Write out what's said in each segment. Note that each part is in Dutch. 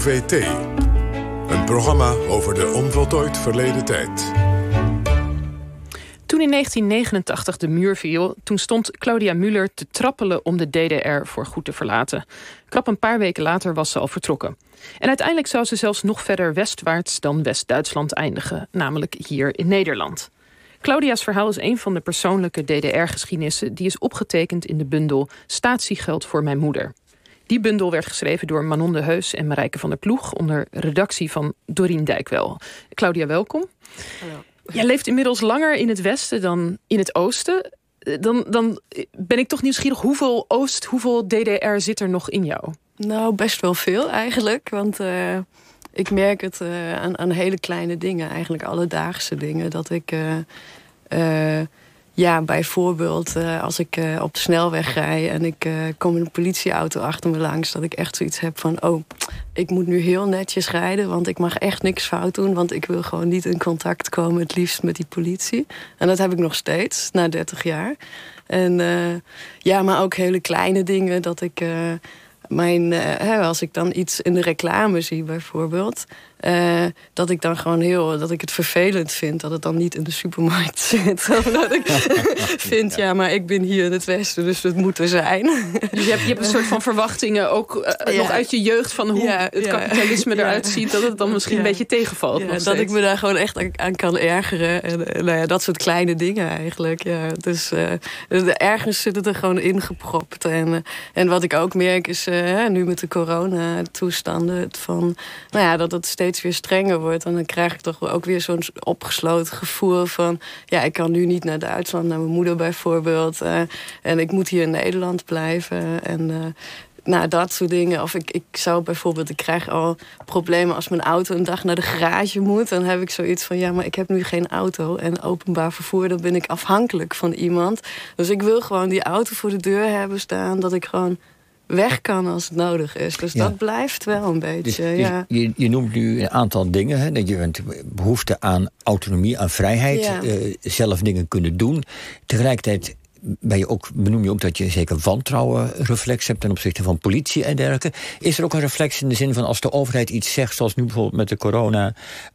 OVT. Een programma over de onvoltooid verleden tijd. Toen in 1989 de muur viel, toen stond Claudia Müller te trappelen om de DDR voor goed te verlaten. Krap een paar weken later was ze al vertrokken. En uiteindelijk zou ze zelfs nog verder westwaarts dan West-Duitsland eindigen, namelijk hier in Nederland. Claudia's verhaal is een van de persoonlijke DDR-geschiedenissen die is opgetekend in de bundel Statiegeld voor mijn moeder. Die bundel werd geschreven door Manon de Heus en Marijke van der Ploeg onder redactie van Dorien Dijkwel. Claudia, welkom. Hallo. Jij leeft inmiddels langer in het westen dan in het oosten. Dan, dan ben ik toch nieuwsgierig, hoeveel oost, hoeveel DDR zit er nog in jou? Nou, best wel veel eigenlijk. Want uh, ik merk het uh, aan, aan, hele kleine dingen, eigenlijk alledaagse dingen. Dat ik uh, ja, bijvoorbeeld uh, als ik uh, op de snelweg rij en ik uh, kom een politieauto achter me langs, dat ik echt zoiets heb van: oh, ik moet nu heel netjes rijden, want ik mag echt niks fout doen, want ik wil gewoon niet in contact komen, het liefst met die politie. En dat heb ik nog steeds na 30 jaar. En ja, maar ook hele kleine dingen dat ik mijn, als ik dan iets in de reclame zie bijvoorbeeld, uh, dat ik dan gewoon heel, dat ik het vervelend vind dat het dan niet in de supermarkt zit. Omdat ik vind, ja. maar ik ben hier in het Westen, dus het moet er zijn. Dus je hebt, je hebt een soort van verwachtingen ook uh, nog uit je jeugd van hoe ja, het kapitalisme eruit ziet, dat het dan misschien een beetje tegenvalt. dat ik me daar gewoon echt aan kan ergeren. En uh, nou ja, dat soort kleine dingen eigenlijk. Ja. Dus ergens zit het er gewoon ingepropt. En, en wat ik ook merk is, nu met de corona-toestanden, van, nou ja, dat het steeds weer strenger wordt. Dan krijg ik toch ook weer zo'n opgesloten gevoel van... ja, ik kan nu niet naar Duitsland, naar mijn moeder bijvoorbeeld. Uh, en ik moet hier in Nederland blijven. En uh, nou, dat soort dingen. Of ik, ik zou bijvoorbeeld, ik krijg al problemen als mijn auto een dag naar de garage moet. Dan heb ik zoiets van, ja, maar ik heb nu geen auto. En openbaar vervoer, dan ben ik afhankelijk van iemand. Dus ik wil gewoon die auto voor de deur hebben staan. Dat ik gewoon weg kan als het nodig is. Dus dat blijft wel een beetje. Dus ja. je, je, noemt nu een aantal dingen. Hè, dat je hebt behoefte aan autonomie, aan vrijheid. Uh, zelf dingen kunnen doen. Tegelijkertijd ben je ook, benoem je ook dat je zeker wantrouwen reflex hebt ten opzichte van politie en dergelijke. Is er ook een reflex in de zin van als de overheid iets zegt, zoals nu bijvoorbeeld met de corona.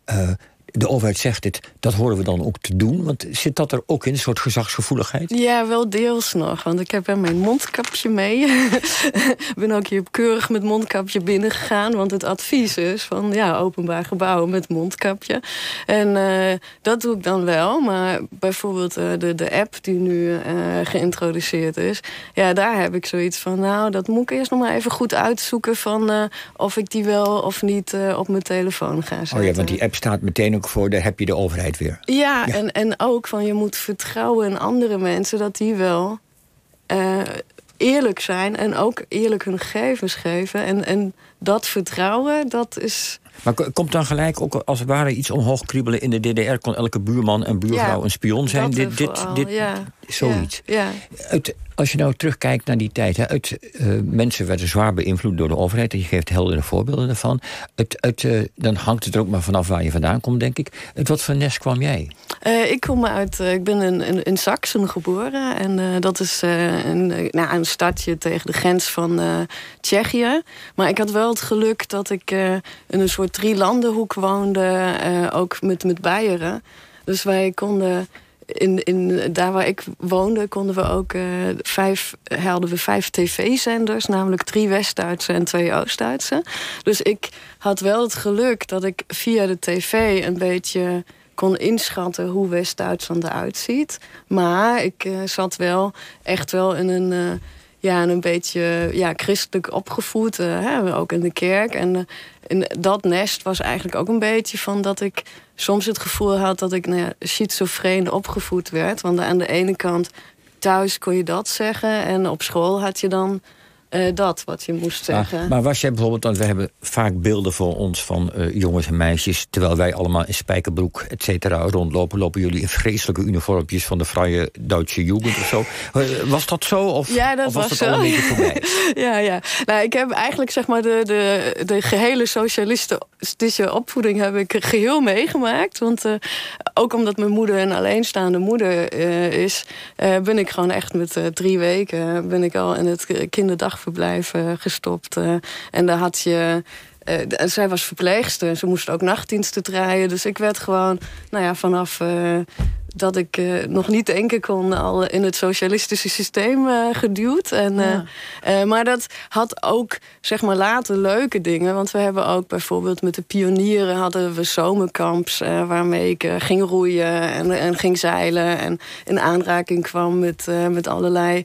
Uh, de overheid zegt dit, dat horen we dan ook te doen? Want zit dat er ook in, een soort gezagsgevoeligheid? Ja, wel deels nog. Want ik heb mijn mondkapje mee. Ik ben ook hier keurig met mondkapje binnengegaan. Want het advies is van ja, openbaar gebouwen met mondkapje. En uh, dat doe ik dan wel. Maar bijvoorbeeld uh, de, de app die nu uh, geïntroduceerd is. Ja, daar heb ik zoiets van. Nou, dat moet ik eerst nog maar even goed uitzoeken. Van of ik die wel of niet op mijn telefoon ga zetten. Oh ja, want die app staat meteen ook voor, daar heb je de overheid weer. Ja, En, en ook van je moet vertrouwen in andere mensen dat die wel uh, eerlijk zijn en ook eerlijk hun gegevens geven. En, en dat vertrouwen, dat is. Maar komt dan gelijk ook als het ware iets omhoog kriebelen in de DDR? Kon elke buurman en buurvrouw een spion zijn? Dit, dit, dit, ja. Zoiets. Ja. Uit, als je nou terugkijkt naar die tijd, hè, uit, uh, mensen werden zwaar beïnvloed door de overheid. En je geeft heldere voorbeelden daarvan. Uit, uit, uh, dan hangt het er ook maar vanaf waar je vandaan komt, denk ik. Uit wat voor nest kwam jij? Uh, ik kom uit, ik ben in, in, in Saxen geboren. En dat is een, nou, een stadje tegen de grens van Tsjechië. Maar ik had wel het geluk dat ik in een soort drielandenhoek woonde. ook met, met Beieren. Dus wij konden in, in, daar waar ik woonde, konden we ook uh, vijf, hadden we vijf tv-zenders, namelijk drie West-Duitse en twee Oost-Duitse. Dus ik had wel het geluk dat ik via de tv een beetje kon inschatten hoe West-Duitsland eruit ziet. Maar ik uh, zat wel echt wel in een. Ja, een beetje ja, christelijk opgevoed, hè, ook in de kerk. En en dat nest was eigenlijk ook een beetje van dat ik soms het gevoel had dat ik nou ja, schizofreen opgevoed werd. Want aan de ene kant thuis kon je dat zeggen en op school had je dan uh, dat wat je moest zeggen. Maar, maar, was jij bijvoorbeeld, want we hebben vaak beelden voor ons van uh, jongens en meisjes, terwijl wij allemaal in spijkerbroek, et cetera, rondlopen, lopen jullie in vreselijke uniformpjes van de Vrije Duitse Jugend of zo. Eh, was dat zo? Of, ja, dat of was, was zo. al een beetje voorbij? ja, ja. Nou, ik heb eigenlijk zeg maar de, de, de gehele socialistische opvoeding heb ik geheel meegemaakt. Want uh, ook omdat mijn moeder een alleenstaande moeder uh, is, uh, ben ik gewoon echt met drie weken ben ik al in het kinderdag verblijf gestopt. en daar had je zij was verpleegster en ze moest ook nachtdiensten draaien. Dus ik werd gewoon, nou ja, vanaf dat ik uh, nog niet denken kon al in het socialistische systeem uh, geduwd. En, uh, maar dat had ook zeg maar later leuke dingen. Want we hebben ook bijvoorbeeld met de pionieren hadden we zomerkamps waarmee ik ging roeien en, en, ging zeilen en in aanraking kwam met, met allerlei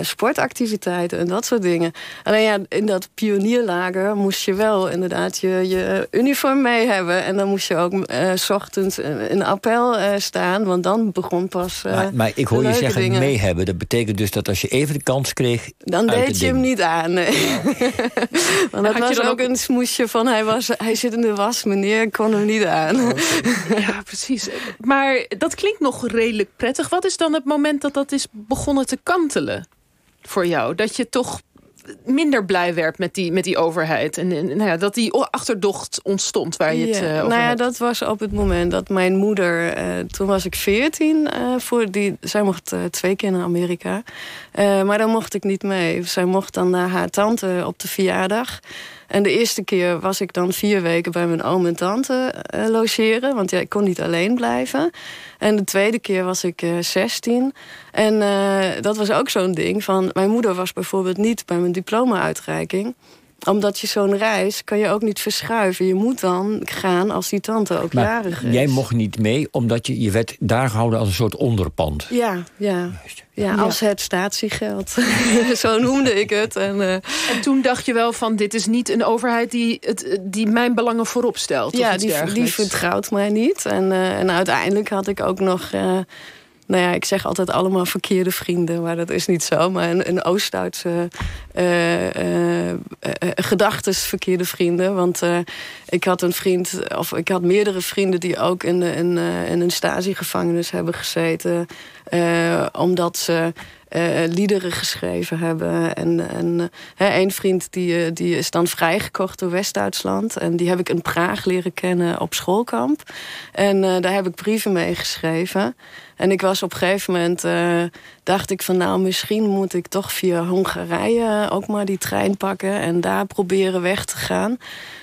sportactiviteiten en dat soort dingen. Alleen ja, in dat pionierlager moest je wel inderdaad je, je uniform mee hebben. En dan moest je ook s ochtends een appel staan. Want dan begon pas. Uh, maar, maar, ik hoor je zeggen dingen. mee hebben. Dat betekent dus dat als je even de kans kreeg. Dan deed je hem niet aan. Nee. want dat was ook, ook een smoesje van hij, was, hij zit in de was, meneer, ik kon hem niet aan. Oh, ja, precies. Maar dat klinkt nog redelijk prettig. Wat is dan het moment dat dat is begonnen te kantelen? Voor jou? Dat je toch minder blij werd met die, met die overheid. En, en nou ja, dat die achterdocht ontstond waar je het uh, over Nou ja, hebt. dat was op het moment dat mijn moeder... Uh, toen was ik veertien. Uh, voor die, zij mocht twee keer naar Amerika. maar dan mocht ik niet mee. Zij mocht dan naar haar tante op de verjaardag. En de eerste keer was ik dan vier weken bij mijn oom en tante uh, logeren. Want ja, ik kon niet alleen blijven. En de tweede keer was ik uh, 16. En uh, dat was ook zo'n ding van... Mijn moeder was bijvoorbeeld niet bij mijn diploma-uitreiking omdat je zo'n reis kan je ook niet verschuiven. Je moet dan gaan als die tante ook maar jarig is. Jij mocht niet mee, omdat je, je werd daar gehouden als een soort onderpand. Ja, ja. Ja, als het statiegeld. Zo noemde ik het. En, uh, en, toen dacht je wel van... dit is niet een overheid die, het, die mijn belangen voorop stelt. Ja, die, die vertrouwt mij niet. En, uh, en uiteindelijk had ik ook nog... Uh, nou ja, ik zeg altijd allemaal verkeerde vrienden, maar dat is niet zo. Maar een, een Oost-Duitse uh, gedachtes verkeerde vrienden. Want ik had een vriend, of ik had meerdere vrienden die ook in, in, in een statiegevangenis hebben gezeten. omdat ze liederen geschreven hebben. En, en een vriend die, die is dan vrijgekocht door West-Duitsland. En die heb ik in Praag leren kennen op schoolkamp. En daar heb ik brieven mee geschreven. En ik was op een gegeven moment, dacht ik van nou misschien moet ik toch via Hongarije ook maar die trein pakken. En daar proberen weg te gaan.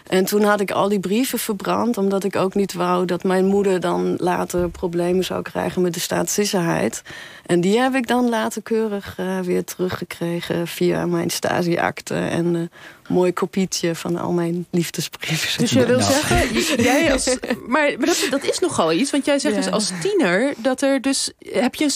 En toen had ik al die brieven verbrand, omdat ik ook niet wou dat mijn moeder dan later problemen zou krijgen met de staatssicherheid. En die heb ik dan later keurig uh, weer teruggekregen via mijn stageakte en een uh, mooi kopietje van al mijn liefdesbrieven. Dus je wil nou. zeggen, jij als, maar, maar dat, dat, is nogal iets, want jij zegt ja. dus als tiener dat er dus heb je een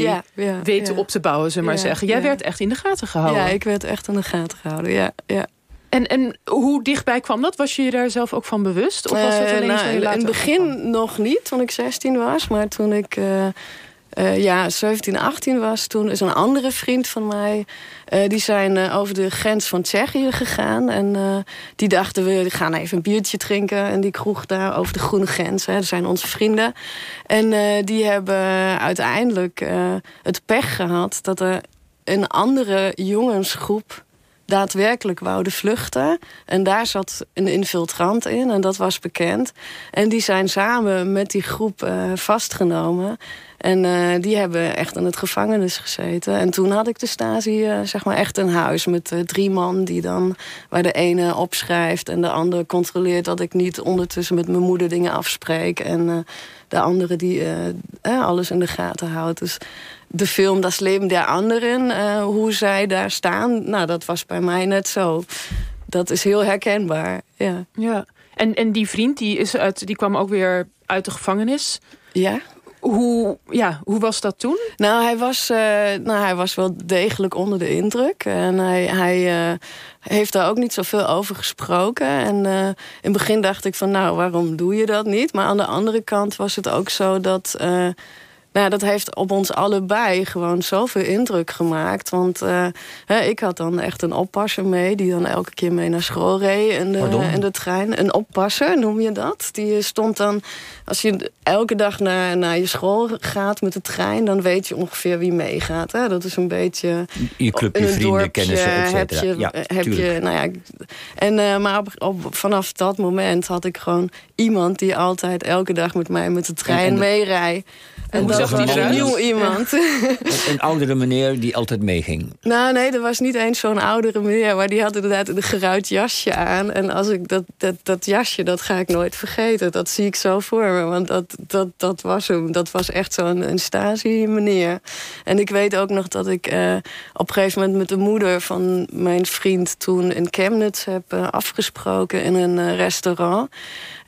ja, ja, weten op te bouwen, zullen maar zeggen. Jij werd echt in de gaten gehouden. Ja, ik werd echt in de gaten gehouden. Ja, ja. En, en hoe dichtbij kwam dat? Was je je daar zelf ook van bewust? Of was het uh, nou, in het begin kwam? nog niet, toen ik 16 was. Maar toen ik uh, uh, ja, 17, 18 was, toen is een andere vriend van mij... die zijn over de grens van Tsjechië gegaan. En die dachten, we gaan even een biertje drinken. En die kroeg daar over de groene grens. Hè. Dat zijn onze vrienden. En die hebben uiteindelijk het pech gehad... dat er een andere jongensgroep daadwerkelijk wouden vluchten. En daar zat een infiltrant in en dat was bekend. En die zijn samen met die groep uh, vastgenomen. En uh, die hebben echt in het gevangenis gezeten. En toen had ik de Stasi uh, zeg maar echt een huis met drie man... die dan waar de ene opschrijft en de andere controleert... dat ik niet ondertussen met mijn moeder dingen afspreek. En de andere die alles in de gaten houdt. Dus de film Das Leben der Anderen, uh, hoe zij daar staan, nou, dat was bij mij net zo. Dat is heel herkenbaar, ja. ja. En, en die vriend, die, is uit, die kwam ook weer uit de gevangenis. Ja. Hoe, ja, hoe was dat toen? Nou, hij was, uh, nou, hij was wel degelijk onder de indruk. En hij, hij uh, heeft daar ook niet zoveel over gesproken. En uh, in het begin dacht ik van, nou, waarom doe je dat niet? Maar aan de andere kant was het ook zo dat... Nou, dat heeft op ons allebei gewoon zoveel indruk gemaakt. Want uh, hè, ik had dan echt een oppasser mee... die dan elke keer mee naar school reed in de, in de trein. Een oppasser, noem je dat? Die stond dan... Als je elke dag naar, naar je school gaat met de trein... dan weet je ongeveer wie meegaat. Hè? Dat is een beetje... Je club, je vrienden, kennissen, et heb je, ja, heb je, nou ja, en, uh, Maar op, op, vanaf dat moment had ik gewoon iemand... die altijd elke dag met mij met de trein meerijdt. En, was een nieuw iemand. Een, oudere meneer die altijd meeging. Nou, nee, er was niet eens zo'n oudere meneer, maar die had inderdaad een geruit jasje aan. En als ik dat, dat, dat jasje, dat ga ik nooit vergeten. Dat zie ik zo voor me. Want dat, dat, dat was hem. Dat was echt zo'n Stasi-meneer. En ik weet ook nog dat ik uh, op een gegeven moment met de moeder van mijn vriend toen in Chemnitz heb uh, afgesproken in een uh, restaurant.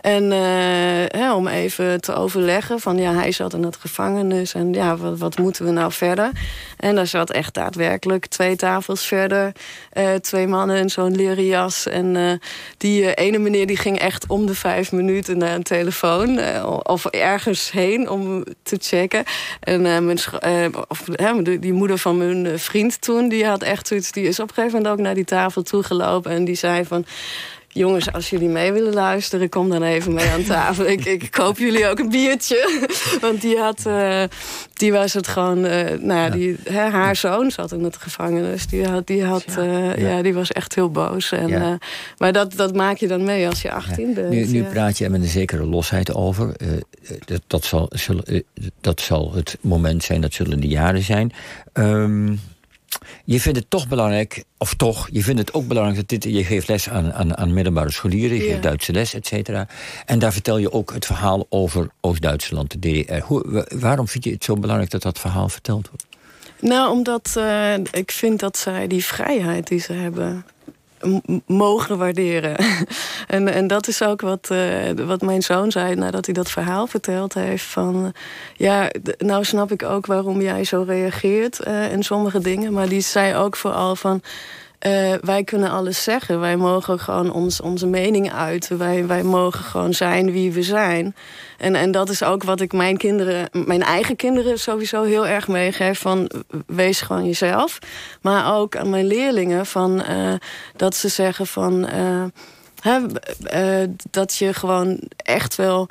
En uh, om even te overleggen van ja, hij zat in het gevangenis en ja, wat, wat moeten we nou verder? En daar zat echt daadwerkelijk twee tafels verder, uh, twee mannen in zo'n leren jas. En uh, die ene meneer die ging echt om de vijf minuten naar een telefoon of ergens heen om te checken. En die moeder van mijn vriend toen, die had echt zoiets, die is op een gegeven moment ook naar die tafel toegelopen en die zei van jongens, als jullie mee willen luisteren, kom dan even mee aan tafel. ik, ik koop jullie ook een biertje. Want die had, uh, die was het gewoon, uh, nou ja, die, hè, haar zoon zat in het gevangenis. Die had, die had, uh, ja. ja. die was echt heel boos. En, ja. maar dat, dat maak je dan mee als je 18 bent. Nu, nu praat je er met een zekere losheid over. dat, dat, zal, zullen, dat zal het moment zijn, dat zullen de jaren zijn. Um, je vindt het toch belangrijk, of toch, je vindt het ook belangrijk dat dit, je geeft les aan, aan, aan middelbare scholieren, je geeft Duitse les, et cetera. En daar vertel je ook het verhaal over Oost-Duitsland, de DDR. Hoe, waarom vind je het zo belangrijk dat dat verhaal verteld wordt? Nou, omdat uh, ik vind dat zij die vrijheid die ze hebben mogen waarderen. en, en dat is ook wat, uh, wat mijn zoon zei nadat hij dat verhaal verteld heeft. Van ja, nou snap ik ook waarom jij zo reageert in sommige dingen. Maar die zei ook vooral van uh, wij kunnen alles zeggen. Wij mogen gewoon ons, onze mening uiten. Wij, wij mogen gewoon zijn wie we zijn. En, en dat is ook wat ik mijn kinderen, mijn eigen kinderen sowieso heel erg meegeef. Van wees gewoon jezelf. Maar ook aan mijn leerlingen van uh, dat ze zeggen van uh, hè, dat je gewoon echt wel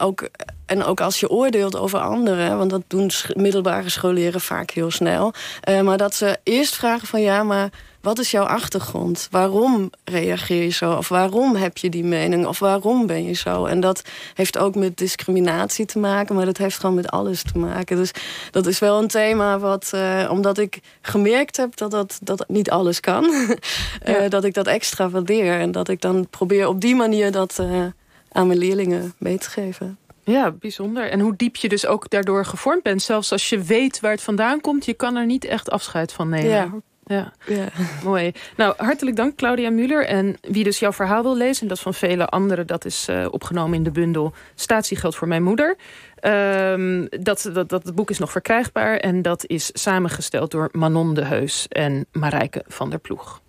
ook en ook als je oordeelt over anderen, want dat doen middelbare scholieren vaak heel snel. Uh, maar dat ze eerst vragen van ja, maar wat is jouw achtergrond? Waarom reageer je zo? Of waarom heb je die mening? Of waarom ben je zo? En dat heeft ook met discriminatie te maken, maar dat heeft gewoon met alles te maken. Dus dat is wel een thema wat, uh, omdat ik gemerkt heb dat dat, dat niet alles kan, dat ik dat extra waardeer. En dat ik dan probeer op die manier dat aan mijn leerlingen mee te geven. Ja, bijzonder. En hoe diep je dus ook daardoor gevormd bent. Zelfs als je weet waar het vandaan komt, je kan er niet echt afscheid van nemen. Ja. Ja. ja, mooi. Nou, hartelijk dank Claudia Muller. En wie dus jouw verhaal wil lezen, en dat van vele anderen... dat is uh, opgenomen in de bundel Statiegeld voor mijn moeder. Um, dat, dat, dat boek is nog verkrijgbaar en dat is samengesteld door Manon de Heus en Marijke van der Ploeg.